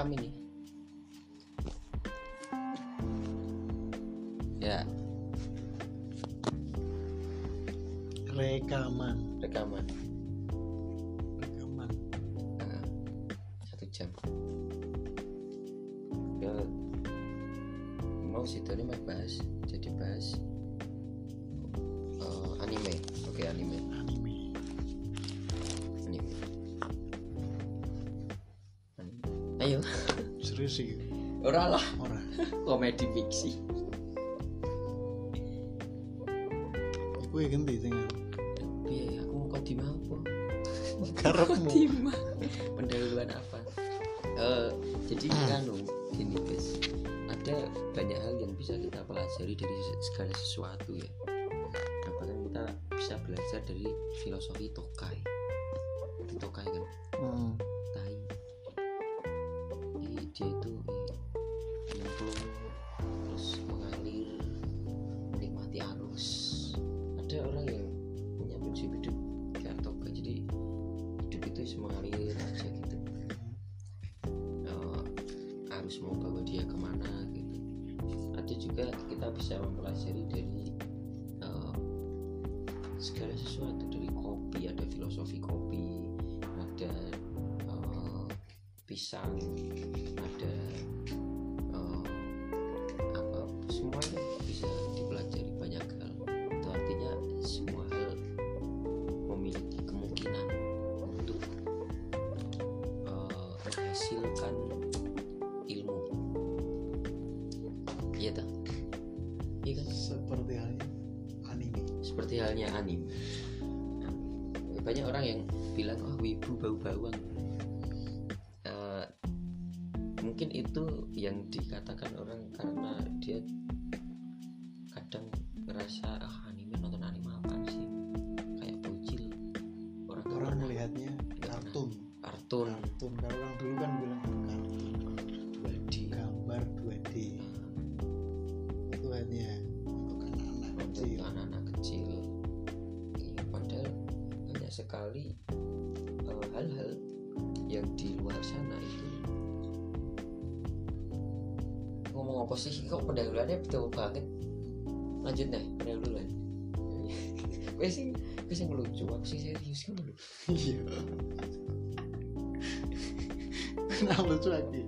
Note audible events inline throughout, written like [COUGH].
kami nih. il serius sih. Ora lah. Ora. [LAUGHS] Komedi fiksi. Aku ya ganti tengah iya aku mau kau dima apa? Karepmu. Pendahuluan apa? Uh, jadi kan gini guys. Ada banyak hal yang bisa kita pelajari dari segala sesuatu. misalnya anime banyak orang yang bilang oh wibu bau bawang uh, eh, mungkin itu yang dikatakan sekali eh, hal-hal yang di luar sana itu. Ngomong apa sih? Kok pendahuluannya betul banget? Lanjut nih pendahuluan gue [LAUGHS] sih gue sih ngelucu aku sih serius kan dulu iya. [LAUGHS] Nah lucu lagi.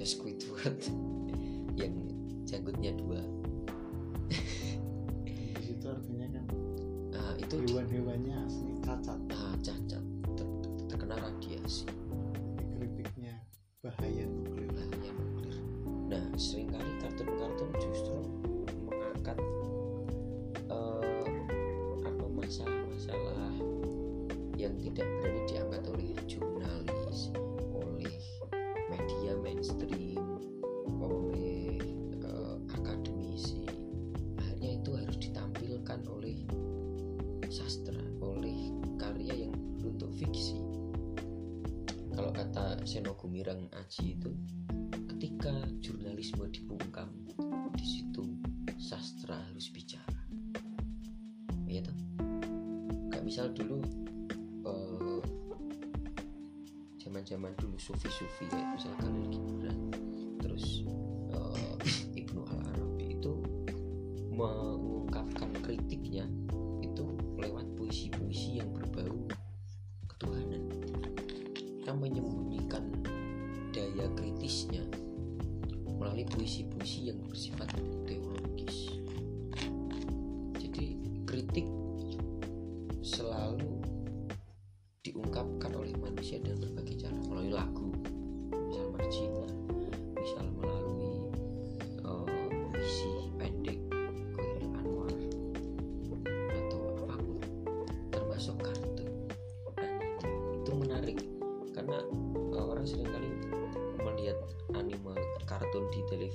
ada Squidward [LAUGHS] yang janggutnya dua. Itu artinya kan uh, itu hewan-hewannya asli cacat. Ah cacat. Ter terkena radiasi. Seno Gumirang Aji itu ketika jurnalisme dibungkam di situ sastra harus bicara. Ya toh? Kayak misal dulu eh, zaman-zaman uh, dulu sufi-sufi ya misalkan lagi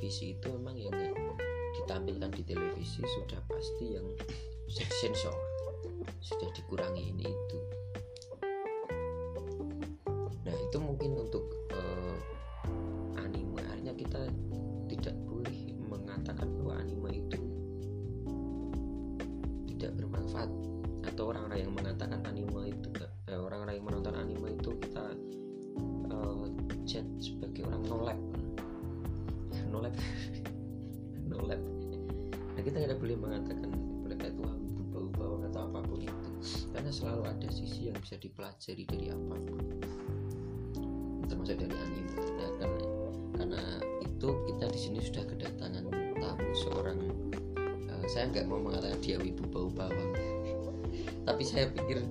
televisi itu memang yang ditampilkan di televisi sudah pasti yang sensor sudah dikurangi ini sisi yang bisa dipelajari dari apa pun. Termasuk dari anime nah, karena karena itu kita di sini sudah kedatangan tamu seorang eh, saya nggak mau mengatakan dia wibu bau bawang. Tapi saya pikir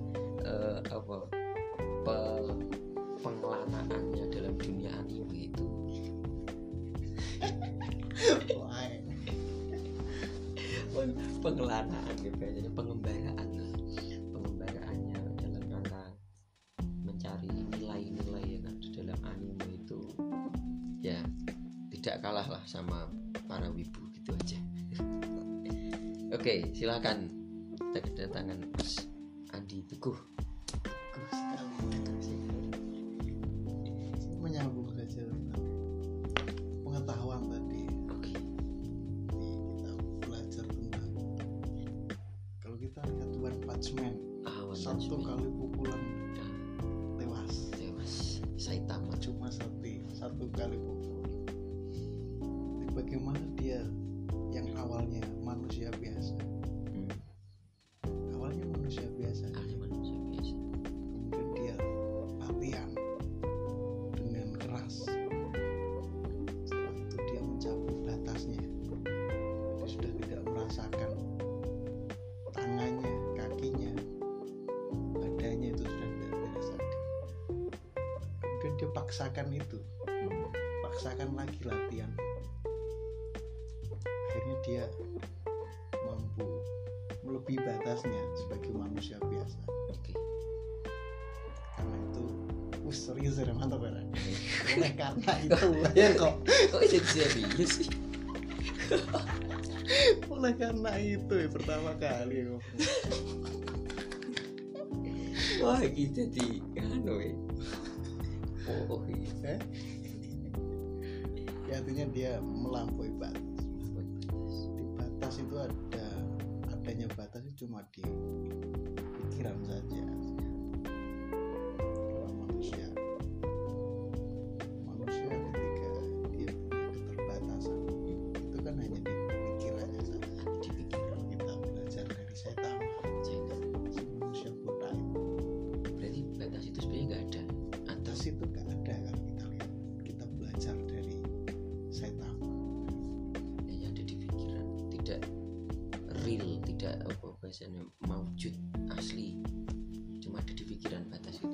silakan. Kita kedatangan Mas Andi Teguh. Sekali. menyambung saja pengetahuan tadi. Oke. Kita belajar tentang kalau kita lihat One Punch Man awan satu kali pukulan tewas. Tewas. Saitama. Cuma satu satu kali pukul. Bagaimana dia yang awalnya manusia paksakan itu paksakan lagi latihan. Akhirnya dia mampu melebihi batasnya sebagai manusia biasa. Oke. Karena itu wih serius ya mantap ya Ren. oleh karena itu [LAUGHS] ya kok. Kok jadi? Serius sih. Oleh karena itu ya pertama kali ngomong. wah gitu jadi ya. iya Eh? [LAUGHS] ya artinya dia melampaui batas real tidak apa bahasanya maujud asli. Cuma ada di pikiran batas itu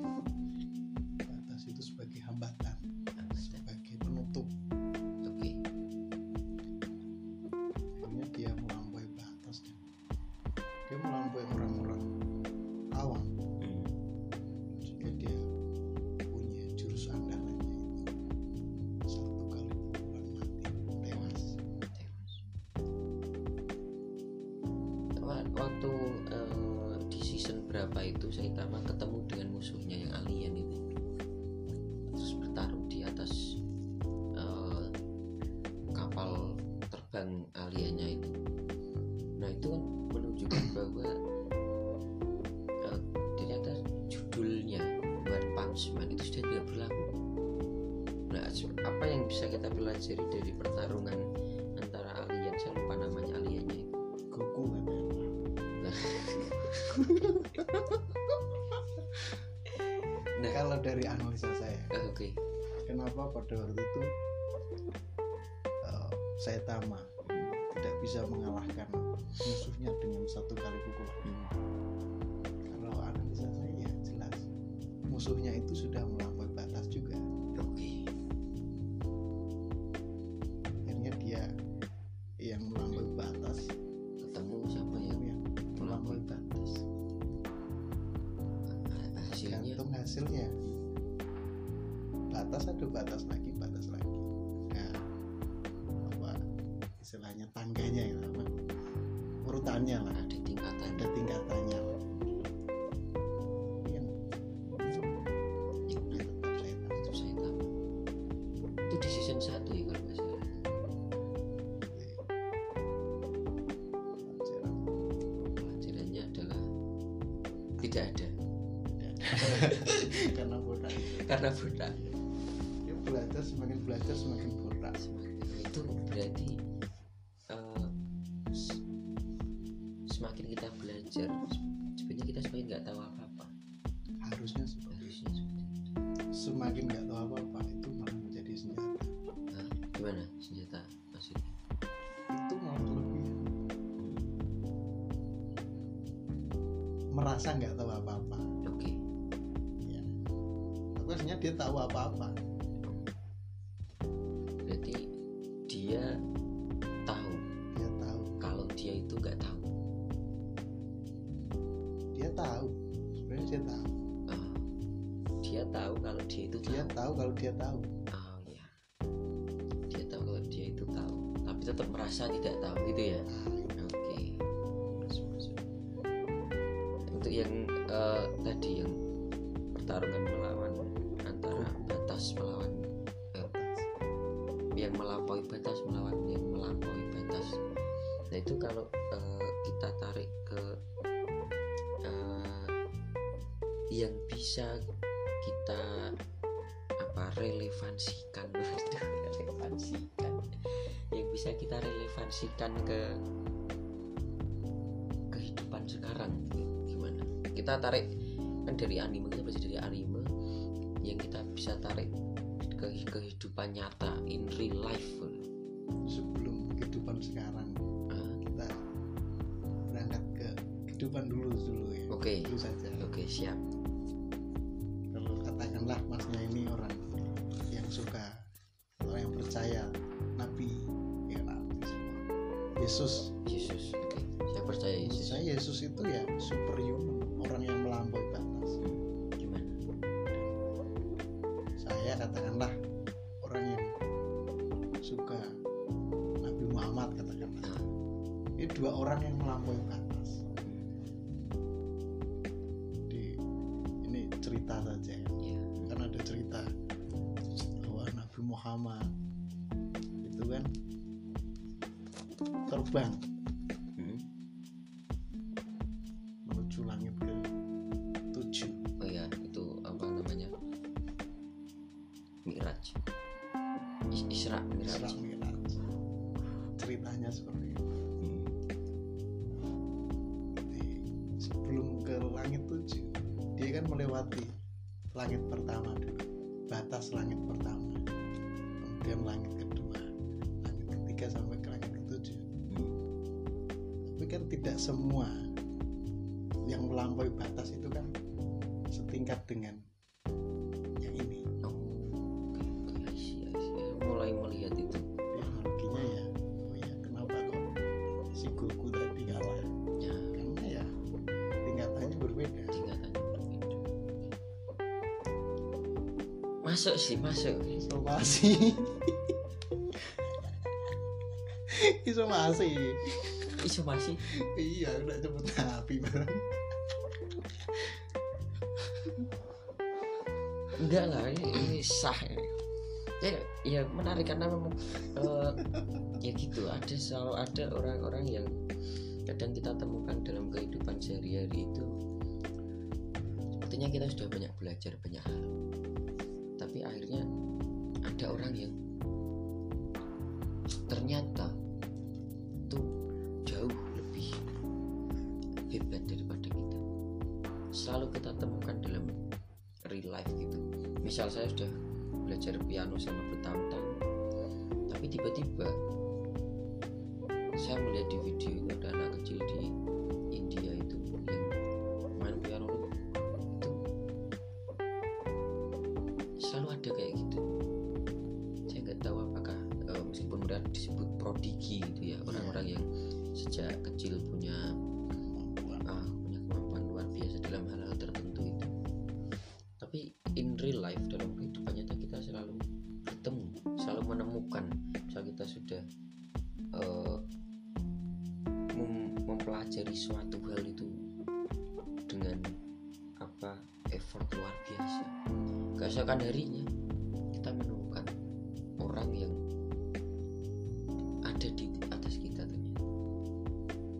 dari analisa saya. Eh, oke. Kenapa pada waktu itu eh, Saitama tidak bisa mengalahkan musuhnya dengan satu kali pukulan kalau analisa saya ya jelas. Musuhnya itu sudah melampaui batas ada batas lagi batas lagi. Nah apa istilahnya tangganya ya apa? Urutannya lah ada tingkatan ada tingkatannya. Lah yang yang ya, tetap saya tahu itu saya tahu. Itu di season 1 ya kalau nggak salah. Pelajaran pelajarannya adalah tidak ada. [LAUGHS] Karena bodoh karena semakin belajar semakin bodoh itu berarti eh, semakin kita belajar sebenarnya kita semakin nggak tahu apa apa harusnya seperti harusnya seperti itu. Semakin nggak tahu apa apa itu malah menjadi senjata. Hah? gimana? Senjata maksudnya? Itu malah lebih merasa nggak tahu apa apa oke. Ya aku harusnya dia tahu apa apa dia itu dia tahu. tahu kalau dia tahu. Oh ya dia tahu kalau dia itu tahu. Tapi tetap merasa tidak tahu gitu ya? Nah, oke. Masuk, masuk. untuk yang eh, tadi yang pertarungan melawan antara batas melawan eh, yang melampaui batas melawan yang melampaui batas. Nah itu kalau eh, kita tarik ke eh, yang bisa relevansikan. Relevansikan. Yang bisa kita relevansikan ke kehidupan sekarang gimana? Kita tarik kan dari anime kita belajar dari anime. Yang kita bisa tarik ke kehidupan nyata in real life. Sebelum kehidupan sekarang. Ah, kita berangkat ke kehidupan dulu dulu ya. Oke. Itu saja. Oke siap Muhammad itu kan? Terbang. Hmm. menuju langit ke tujuh. Oh ya itu apa namanya? Mi'raj. Is- Isra Mi'raj. Isra Mi'raj. Ceritanya seperti itu. Hmm. Jadi, sebelum ke langit tujuh dia kan melewati langit pertama dulu. Batas langit pertama tidak semua yang melampaui batas itu kan setingkat dengan yang ini Oh, mulai melihat itu. Analoginya ya oh ya kenapa kok si Goku tadi kalah Ya, karena ya tingkatannya berbeda tingkatannya berbeda. Masuk sih, masuk. Somasi Isomasi [LAUGHS] Isu masih. Iya udah cepet api bareng Enggak lah, ini, ini sah. ini. Ya, ya menarik karena memang eh, ya gitu. Ada selalu ada orang-orang yang kadang kita temukan dalam kehidupan sehari-hari itu. Sepertinya kita sudah banyak belajar banyak hal, 楽しかった。menghargai suatu hal itu dengan apa effort luar biasa. Keesokan harinya kita menemukan orang yang ada di atas kita ternyata.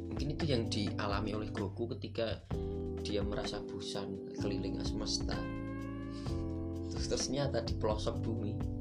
Mungkin itu yang dialami oleh Goku ketika dia merasa bosan keliling semesta. Terus ternyata di pelosok bumi.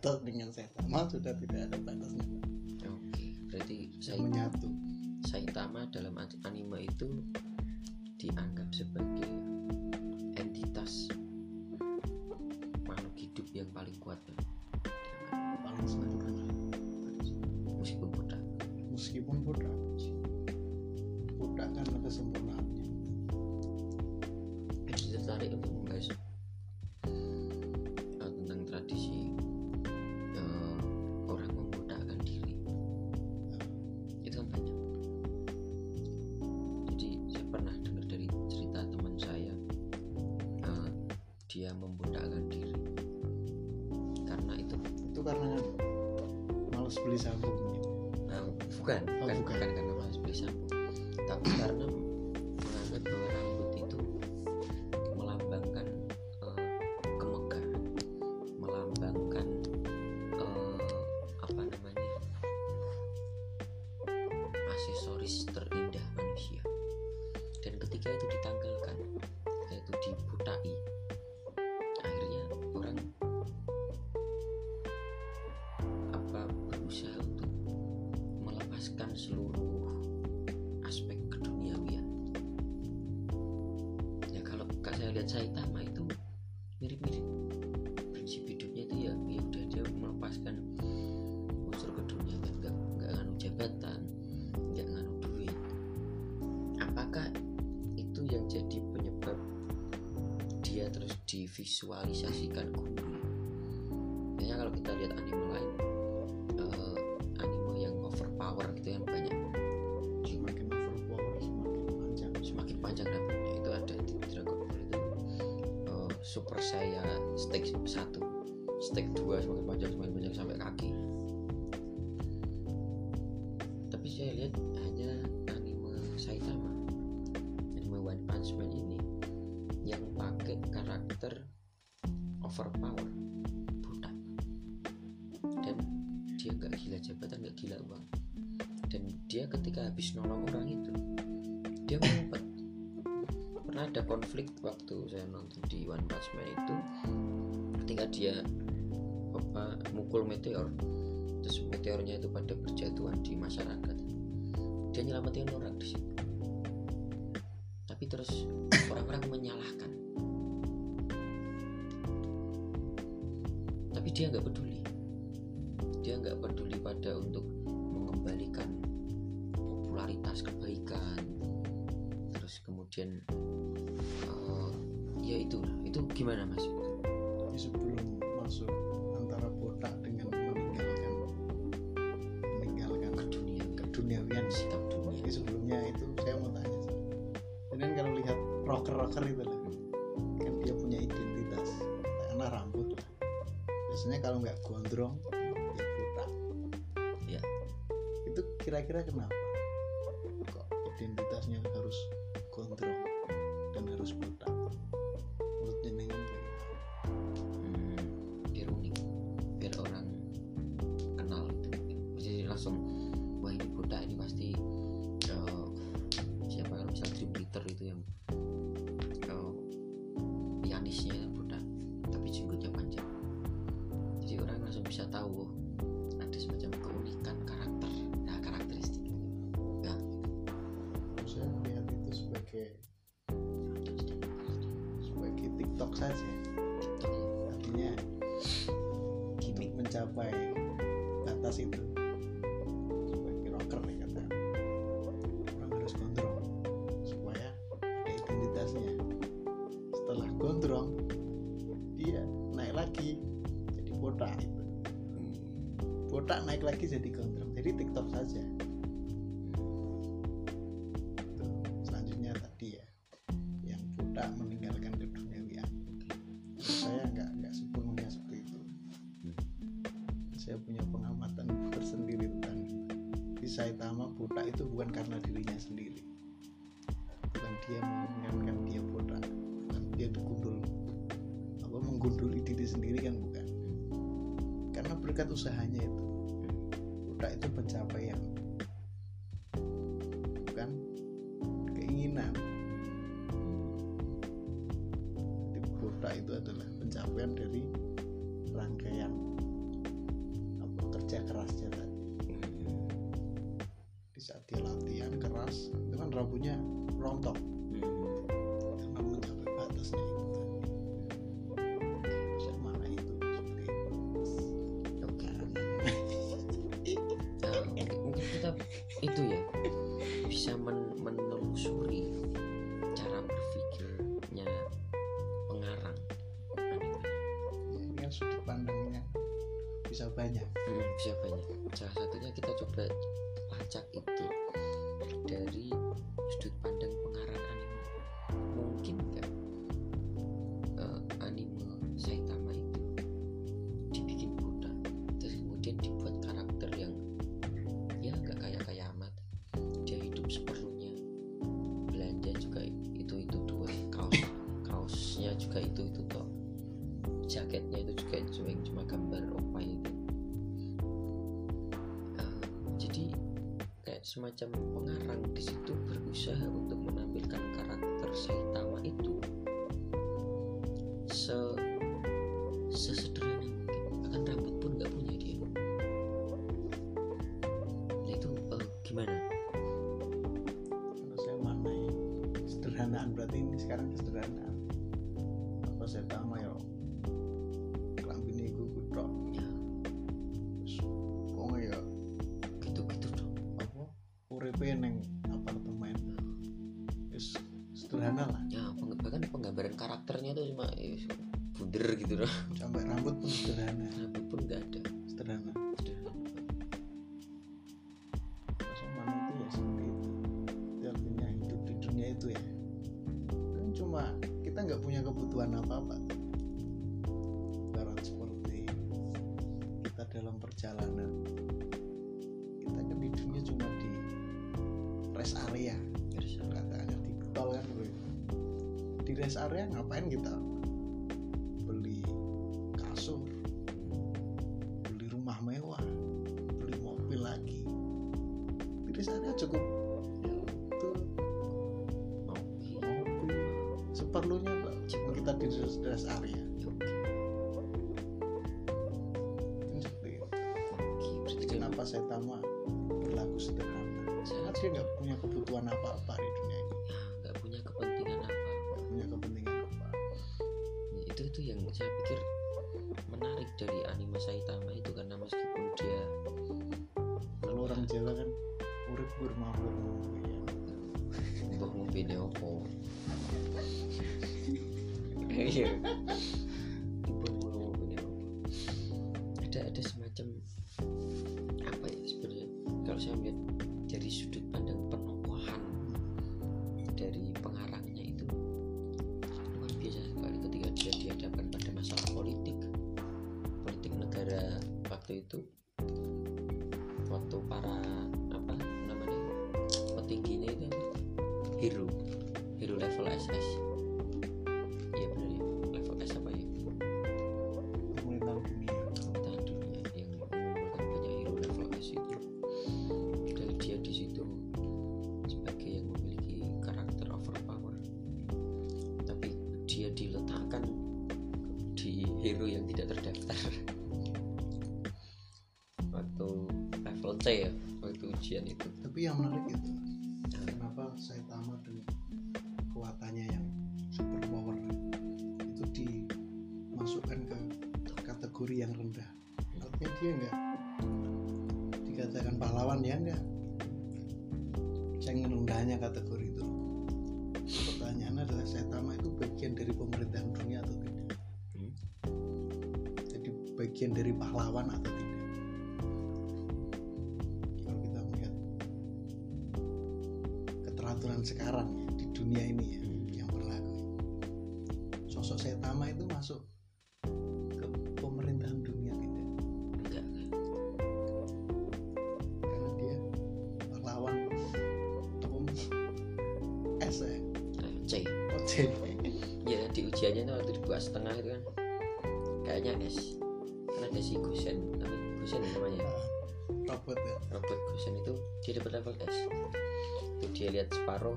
batas dengan Saitama sudah tidak ada batasnya. Oke berarti saya menyatu. Saitama dalam anime itu dianggap sebagai bukan. Oh, bukan bukan, bukan karena bukan, beli sapu seluruh aspek keduniawian. Ya kalau kak saya lihat saya Saitama itu mirip-mirip. Prinsip hidupnya itu ya, ya udah dia melepaskan unsur keduniawian. Nggak nggak nganu jabatan nggak nganu duit. Apakah itu yang jadi penyebab dia terus divisualisasikan habis nolong orang itu. Dia ngumpet. Pernah ada konflik waktu saya nonton di One Punch Man itu ketika dia apa mukul meteor. Terus meteornya itu pada berjatuhan di masyarakat. Dia nyelamatin orang di situ. Kemudian eh, ya itu itu gimana mas Jadi sebelum masuk antara botak dengan meninggalkan meninggalkan dunia keduniawian sikap dunia Jadi sebelumnya itu saya mau tanya kan kalau lihat rocker-rocker itu lah, kan dia punya identitas karena rambut lah. Biasanya kalau nggak gondrong, ya botak. Ya. Itu kira-kira kenapa? Kok identitasnya harus gondrong dan harus botak? Sebagai sebagai TikTok saja. Ya. Artinya untuk mencapai batas itu. Sebagai rocker nih kata. Orang harus gondrong supaya ada identitasnya. Setelah gondrong dia naik lagi jadi botak. Itu botak naik lagi jadi gondrong. Jadi tiktok saja Botak itu bukan karena dirinya sendiri. Bukan dia menginginkan dia botak. Bukan dia digundul apa menggunduli diri sendiri kan bukan? Karena berkat usahanya itu. Botak itu pencapaian. Bukan? Keinginan. Jadi itu adalah pencapaian dari rangkaian apa kerja kerasnya mungkin kita itu ya bisa men- menelusuri cara berpikirnya pengarang. Ya, ini kan sudut pandangnya bisa banyak. Hmm, bisa banyak. Salah satunya kita coba lacak itu semacam pengarang di situ berusaha untuk menampilkan karakter Saitama itu sederhana lah. Ya peng- bahkan penggambaran karakternya tuh cuma eh, bunder gitu loh. Sampai rambut pun sederhana iya. Opo ada ada semacam apa ya sebenarnya? Kalau saya melihat dari sudut pandang penokohan dari pengarangnya itu luar biasa sekali ketika dia dihadapkan pada masalah politik. Politik negara waktu itu waktu para apa namanya petingginya itu hero. Hero level SS C ya waktu ujian itu. Tapi yang menarik itu kenapa saya tamat dengan kekuatannya yang super power itu dimasukkan ke kategori yang rendah. Artinya dia enggak dikatakan pahlawan ya enggak saya menundanya kategori itu. Pertanyaan adalah saya tamat itu bagian dari pemerintahan dunia atau tidak? Hmm. jadi bagian dari pahlawan atau tidak sekarang ya, di dunia ini ya Hmm. yang berlaku sosok Saitama itu masuk ke pemerintahan dunia tidak enggak karena dia pahlawan umum S ya. C Oh, C. ya di ujiannya itu waktu dibuka setengah itu kan. Kayaknya S lihat separuh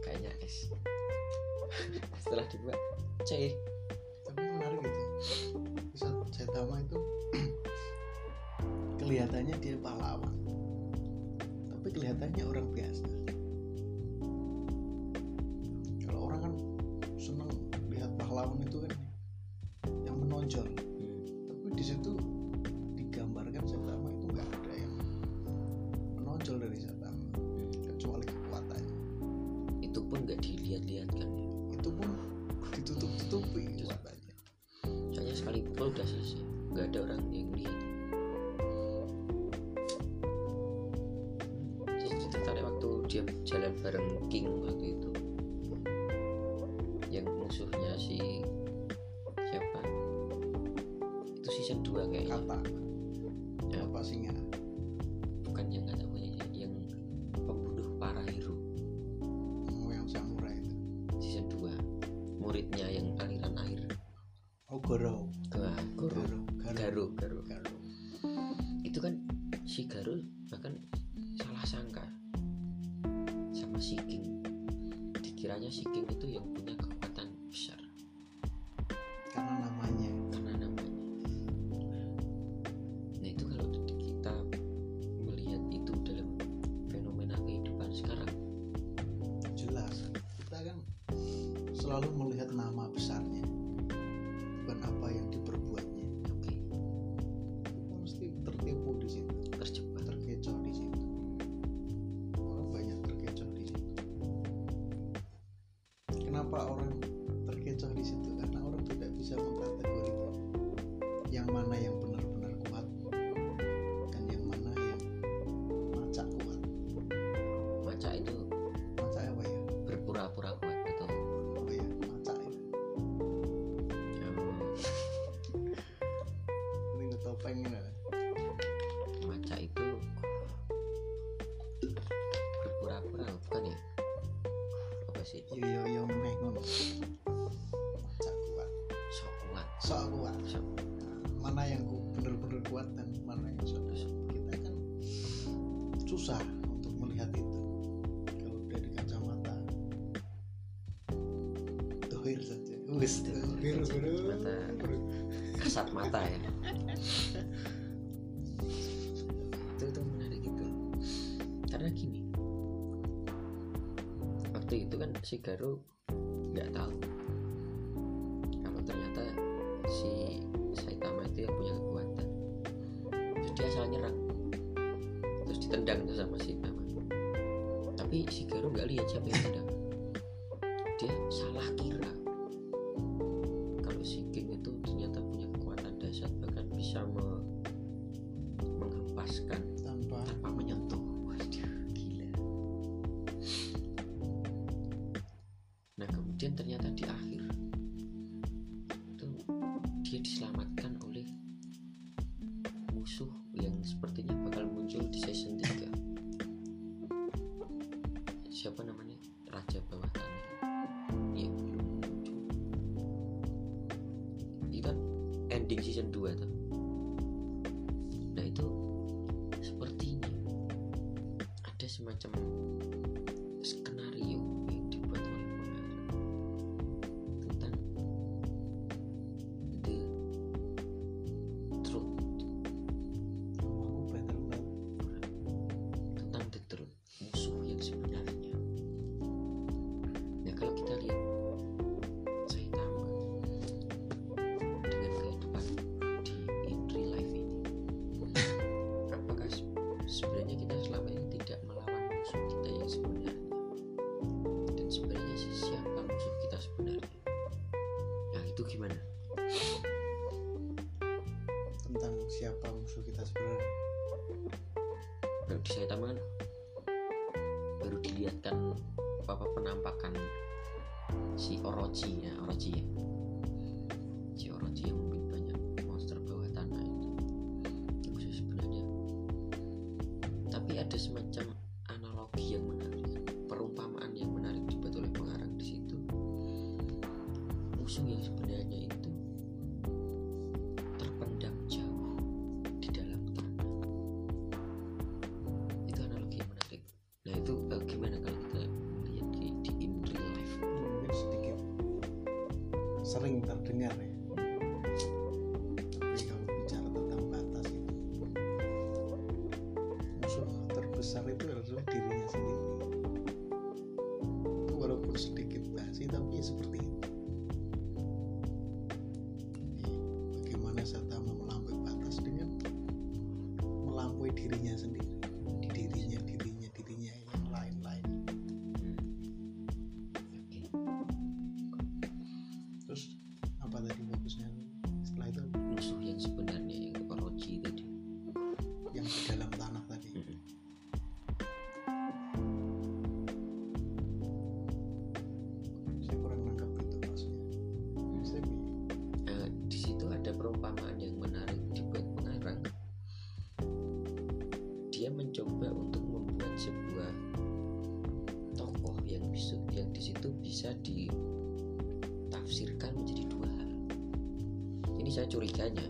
kayaknya S. [LAUGHS] Setelah dibuka C. Tapi menarik itu. Bisa Saitama itu. [CLEARS THROAT] Kelihatannya dia pahlawan. Tapi kelihatannya orang biasa. Kalau orang kan seneng lihat pahlawan itu kan dia jalan bareng King sih. Yo yo yo meneh ngono. Macak kuat. Sok kuat. Sok kuat. Sok. Mana yang ku benar-benar kuat dan mana yang sudah kita kan susah untuk melihat itu. Kalau dari kacamata. Dohir saja. Wis dohir kasat mata ya si Garo semacam. Skenario Orochi ya? Si Orochi yang lebih banyak monster bawah tanah gitu. itu musuh sebenarnya. Tapi ada semacam analogi yang menarik perumpamaan yang menarik dibuat oleh pengarang di situ. Musuh yang besar itu itu bisa ditafsirkan menjadi dua hal. Ini saya curiganya.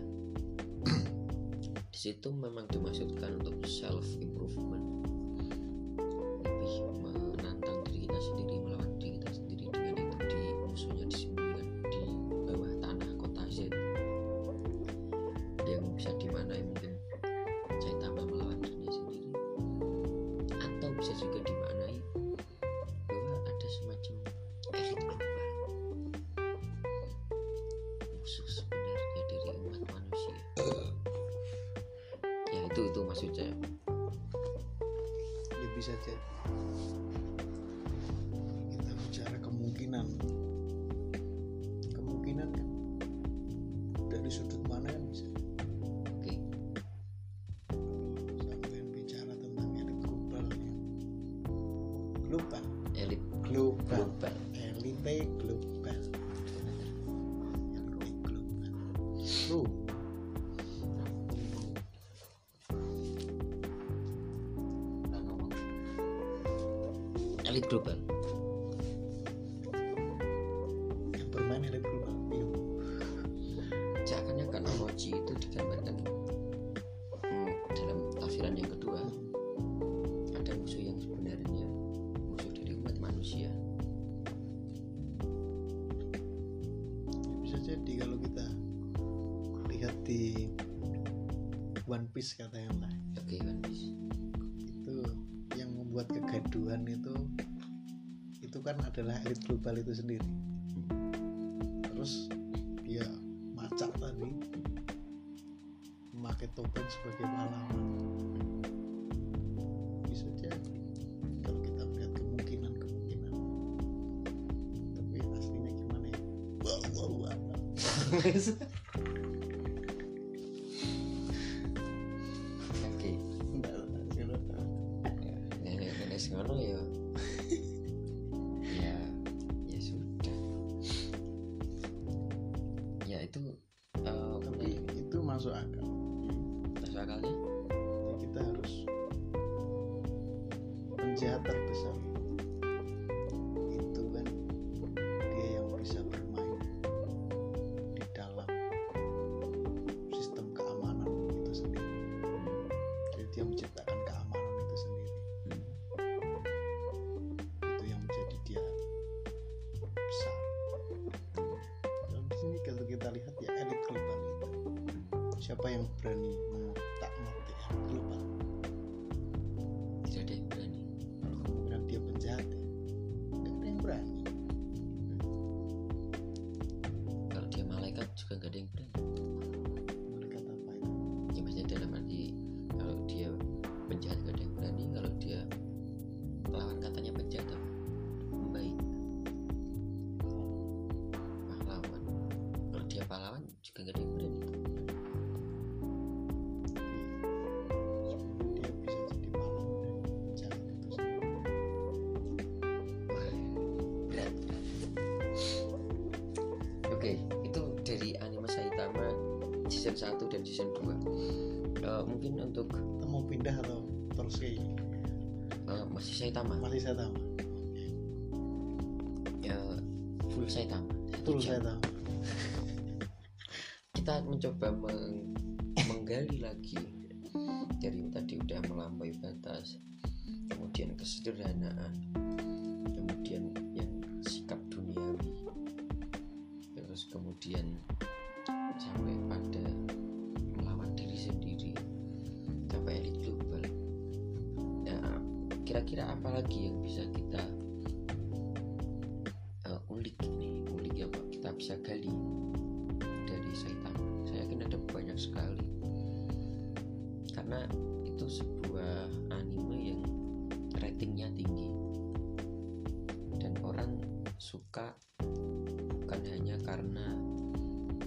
[CLEARS THROAT] Di situ memang dimaksudkan untuk self improvement maksudnya? Ya bisa jadi kita bicara kemungkinan. Kemungkinan kan dari sudut mana yang bisa? Sampai bicara tentang elit global. Ya. global elit Elite Gruppen. kan adalah elit global itu sendiri. siapa yang berani untuk kita mau pindah atau terus kayak uh, masih saya tamat masih saya tamat itu sebuah anime yang ratingnya tinggi. Dan orang suka bukan hanya karena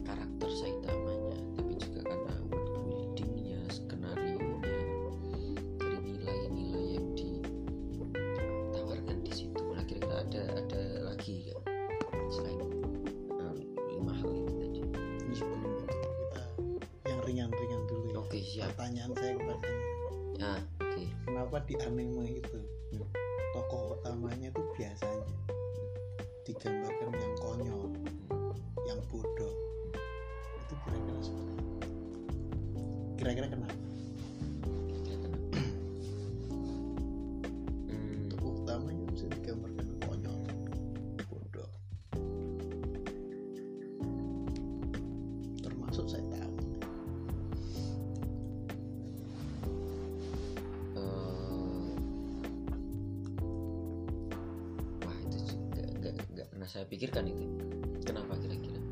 karakter Saitamanya tapi juga karena world buildingnya skenario nya dari nilai-nilai yang ditawarkan di situ. Nah kira-kira ada ada lagi ya selain um, mahal hal itu tadi. Iya, yang ringan-ringan dulu ya. Oke okay, siap. Pertanyaan saya di anime gitu. pikirkan itu. Kenapa kira-kira? [LAUGHS]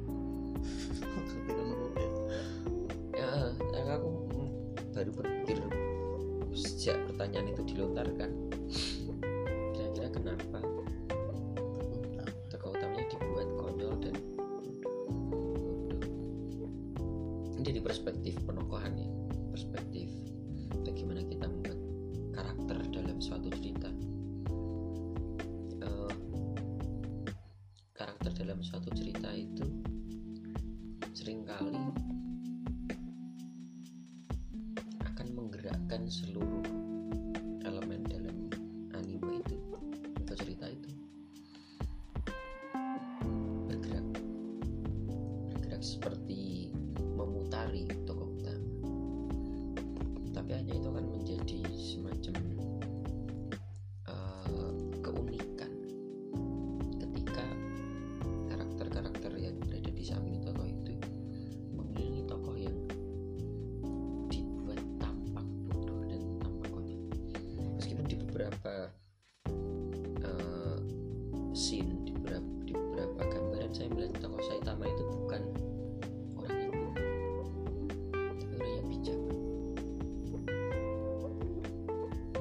Ya aku baru berpikir sejak pertanyaan itu dilontarkan. Kira-kira kenapa? Tokoh utamanya dibuat konyol dan bodoh. Ini dari perspektif dalam suatu cerita itu sering kali akan menggerakkan seluruh elemen dalam anime itu atau cerita itu. Bergerak. Bergerak seperti memutari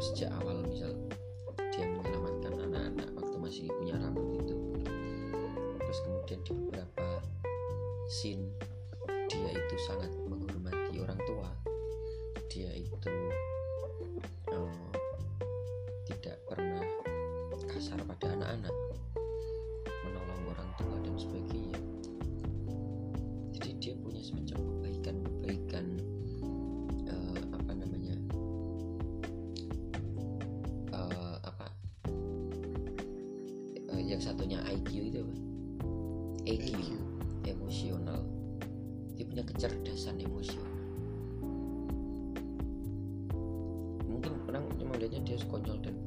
sejak awal misal dia menyelamatkan anak-anak waktu masih punya rambut itu. Terus kemudian di beberapa scene dia itu sangat yang satunya IQ itu apa? EQ, emosional. Dia punya kecerdasan emosional. Mungkin orang cuma lihatnya dia konyol dan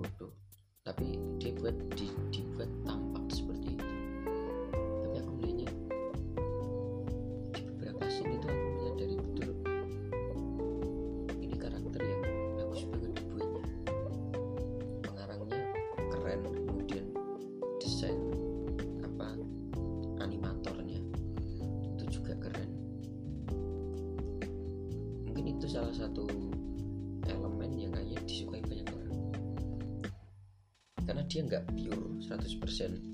itu salah satu elemen yang kayaknya disukai banyak orang. Karena dia nggak pure 100%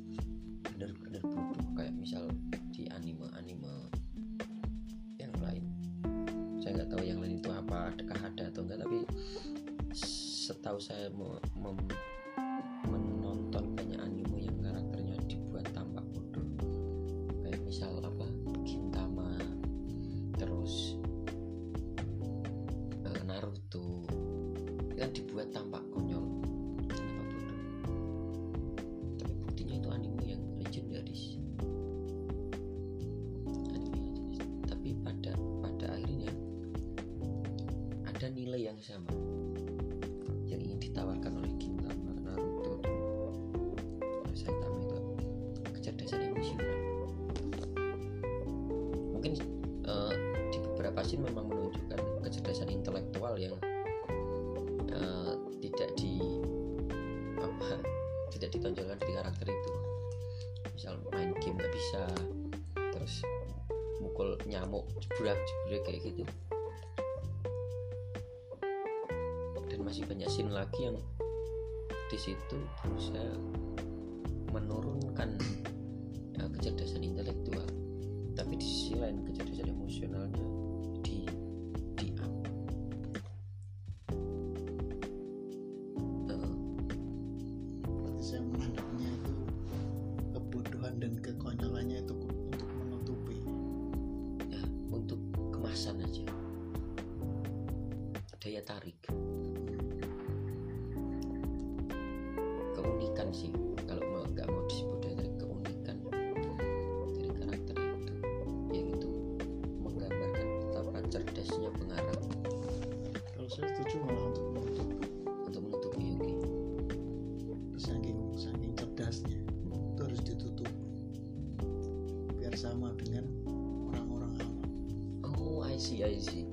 saya menangkapnya itu kebodohan dan kekonyolannya itu untuk menutupi. Ya, untuk kemasan aja. Daya tarik. Keunikan sih kalau mau nggak mau disebut daya tarik keunikan. Dari karakter itu yang itu menggambarkan betapa cerdasnya pengarang sama dengan orang-orang awam. Oh, I see, I see.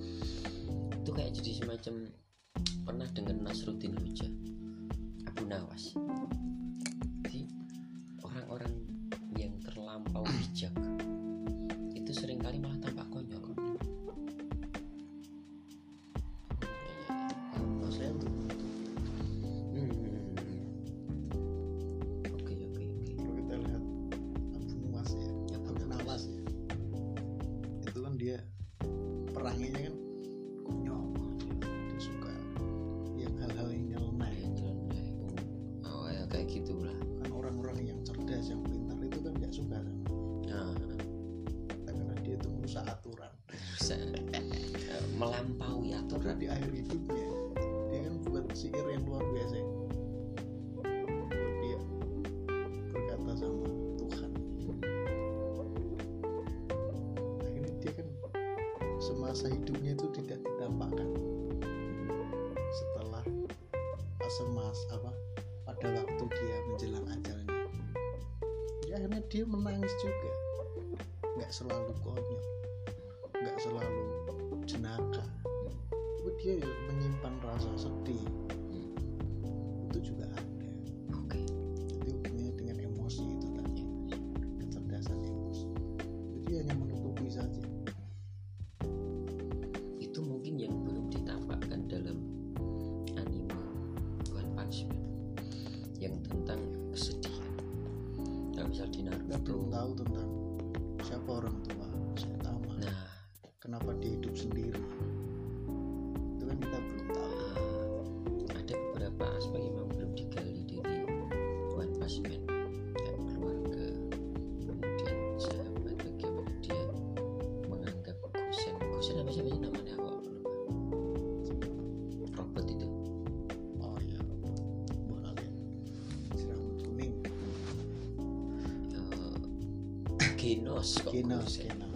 aturan. Eh, melampaui aturan. Tapi di akhir hidupnya dia kan buat syair yang luar biasa. Dia berkata sama Tuhan. Akhirnya dia kan semasa hidupnya itu tidak ditampakkan setelah semas apa pada waktu dia menjelang ajalnya. Ya akhirnya dia menangis juga. Nggak selalu konyol nggak selalu jenaka. Hmm. Tapi dia menyimpan rasa sedih. Hmm. Itu juga ada. Eh, Genos kok Genos Gosen. Genos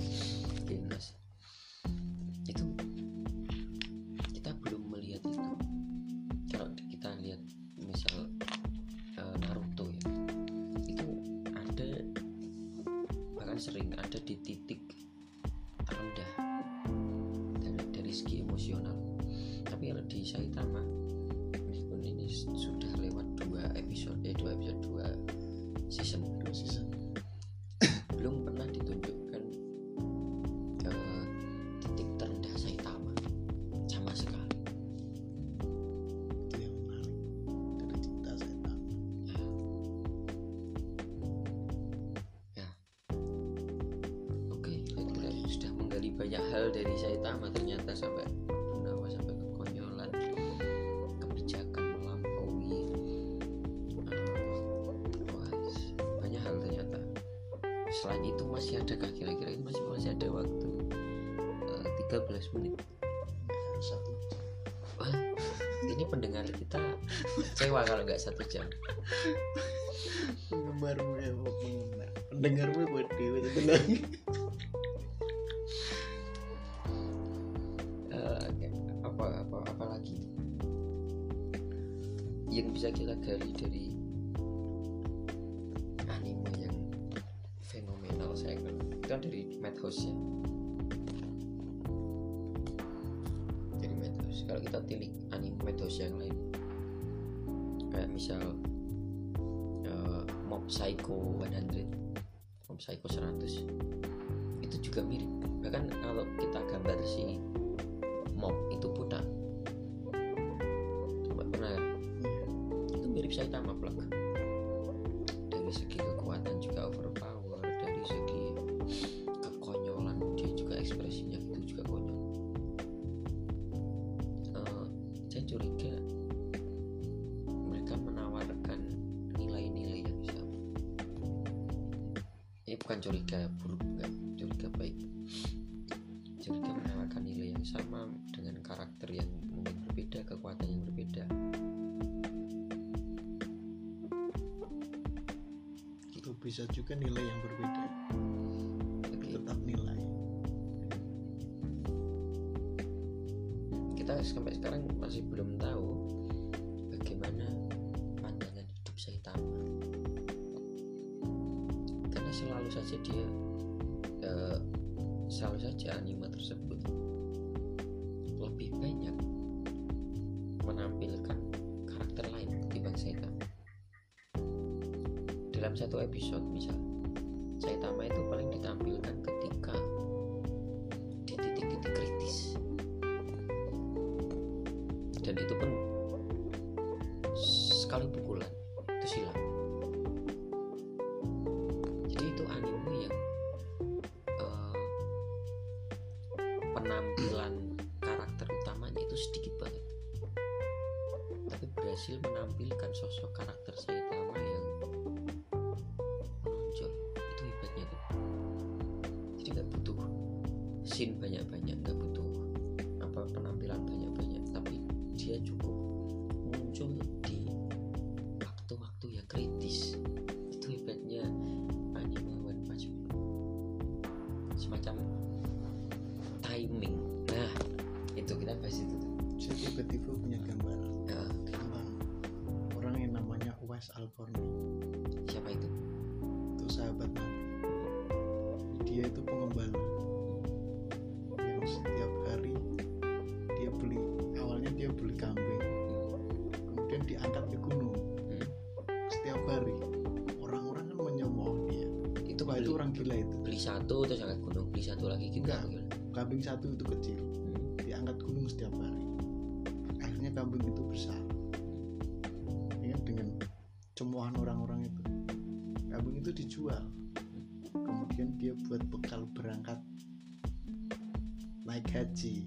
banyak hal dari Saitama ternyata sampai Gunawa sampai kekonyolan kebijakan melampaui. Eh, wah, banyak hal ternyata. Selain itu masih ada kira-kira itu masih masih ada waktu eh, 13 menit. Satu. Wah, ini pendengar kita kecewa kalau nggak satu jam. Penggemarmu ya penggemar. Pendengarmu buat dewa itu curiga mereka menawarkan nilai-nilai yang sama. Ini bukan curiga buruk bukan curiga baik. Curiga menawarkan nilai yang sama dengan karakter yang mungkin berbeda kekuatan yang berbeda. Itu bisa juga nilai yang berbeda. Tapi Oke. tetap nilai. Kita sampai sekarang masih belum tahu bagaimana pandangan hidup Saitama. Karena selalu saja dia eh, selalu saja anime tersebut lebih banyak menampilkan karakter lain ketimbang Saitama. Dalam satu episode misal Alcorni siapa itu? Itu sahabat Nabi dia itu pengembala. Yang setiap hari dia beli awalnya dia beli kambing kemudian diangkat ke gunung. Hmm. setiap hari. Orang-orang kan menyemooh dia. Itu wah beli, itu orang gila itu. beli satu terus angkat gunung beli satu lagi gitu Enggak. kambing satu itu kecil. Hmm. diangkat gunung setiap hari. Akhirnya kambing itu besar ya, dijual kemudian dia buat bekal berangkat naik haji.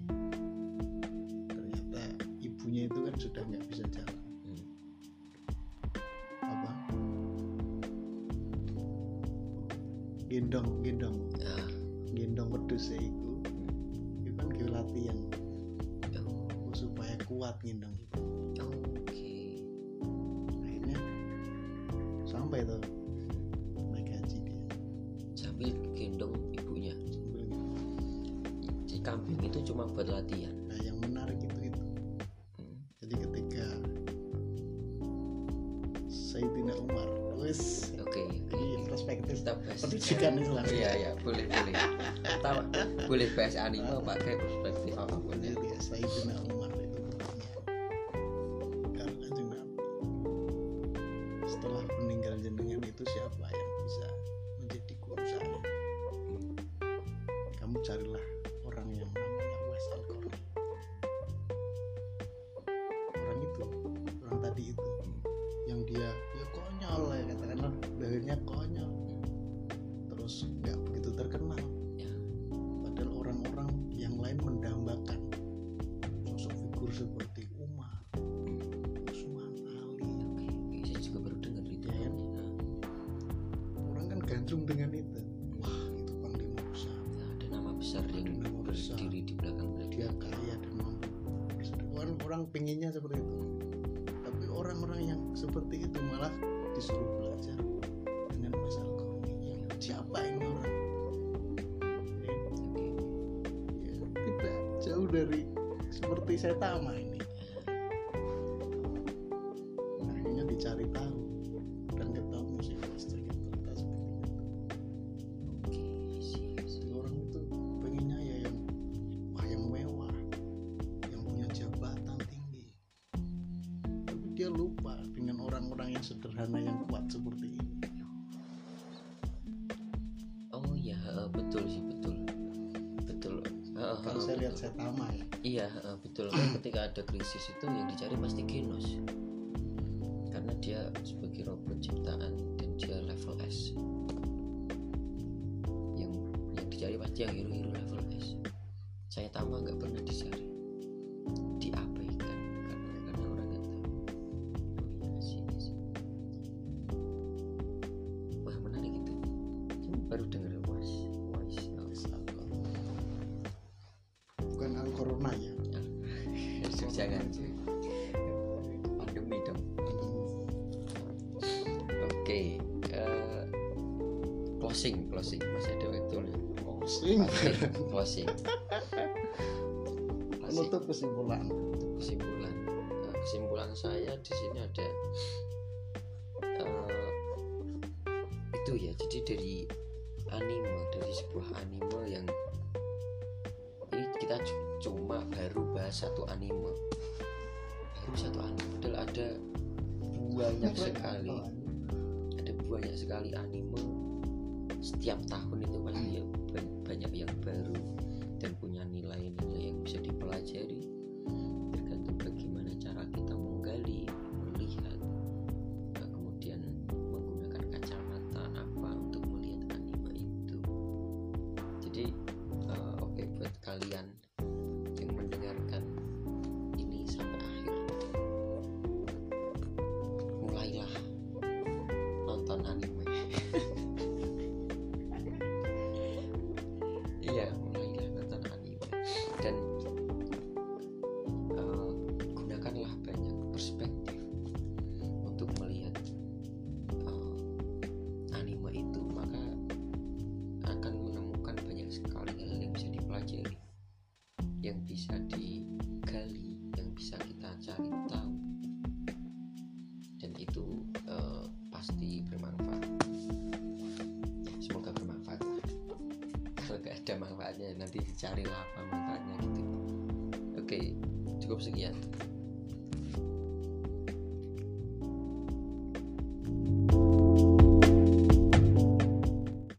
Ternyata ibunya itu kan sudah nggak bisa jalan. Hmm. apa? Gendong gendong. Ah, gendong wedhus itu itu kan latihan. Oh, supaya kuat gendong. itu cuma buat latihan. Nah yang menarik itu itu. Hmm. jadi ketika Sayyidina Umar wes. Oke. Oke ini perspektif. Pendidikan Islam iya iya. Boleh boleh. Kita boleh bahas anime pakai seperti Umar Usman Ali. Oke saya juga baru dengar itu. Ya? Nah, orang kan gandrung dengan itu. Wah itu panglima besar. Ada nama besar yang Ada nama besar. berdiri di belakang dia kaya dan mampu orang orang pengennya seperti itu. Tapi orang-orang yang seperti itu malah disuruh seperti saya tama ada krisis itu yang dicari pasti Genos. Karena dia sebagai robot ciptaan dan dia level S. Yang yang dicari pasti yang hero-hero closing menutup kesimpulan. Kesimpulan, Eh, kesimpulan saya di sini ada eh, itu ya. Jadi dari anime, dari sebuah anime yang ini kita cu- cuma baru bahas satu anime, baru satu anime. Padahal ada banyak sekali. ada banyak sekali anime setiap tahun itu pasti ya ba- banyak yang baru dan punya nilai-nilai yang bisa dipelajari manfaatnya nanti dicarilah apa manfaatnya gitu. Oke cukup sekian